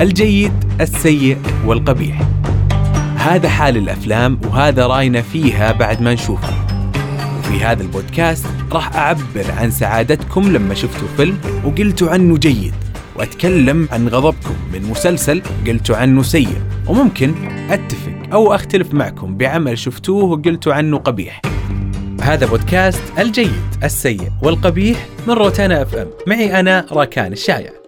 الجيد السيء والقبيح. هذا حال الأفلام وهذا رأينا فيها بعد ما نشوفها. وفي هذا البودكاست راح أعبر عن سعادتكم لما شفتوا فيلم وقلتوا عنه جيد وأتكلم عن غضبكم من مسلسل قلتوا عنه سيء. وممكن أتفق أو أختلف معكم بعمل شفتوه وقلتوا عنه قبيح. هذا بودكاست الجيد السيء والقبيح من روتانا أف إم. معي أنا راكان الشايع.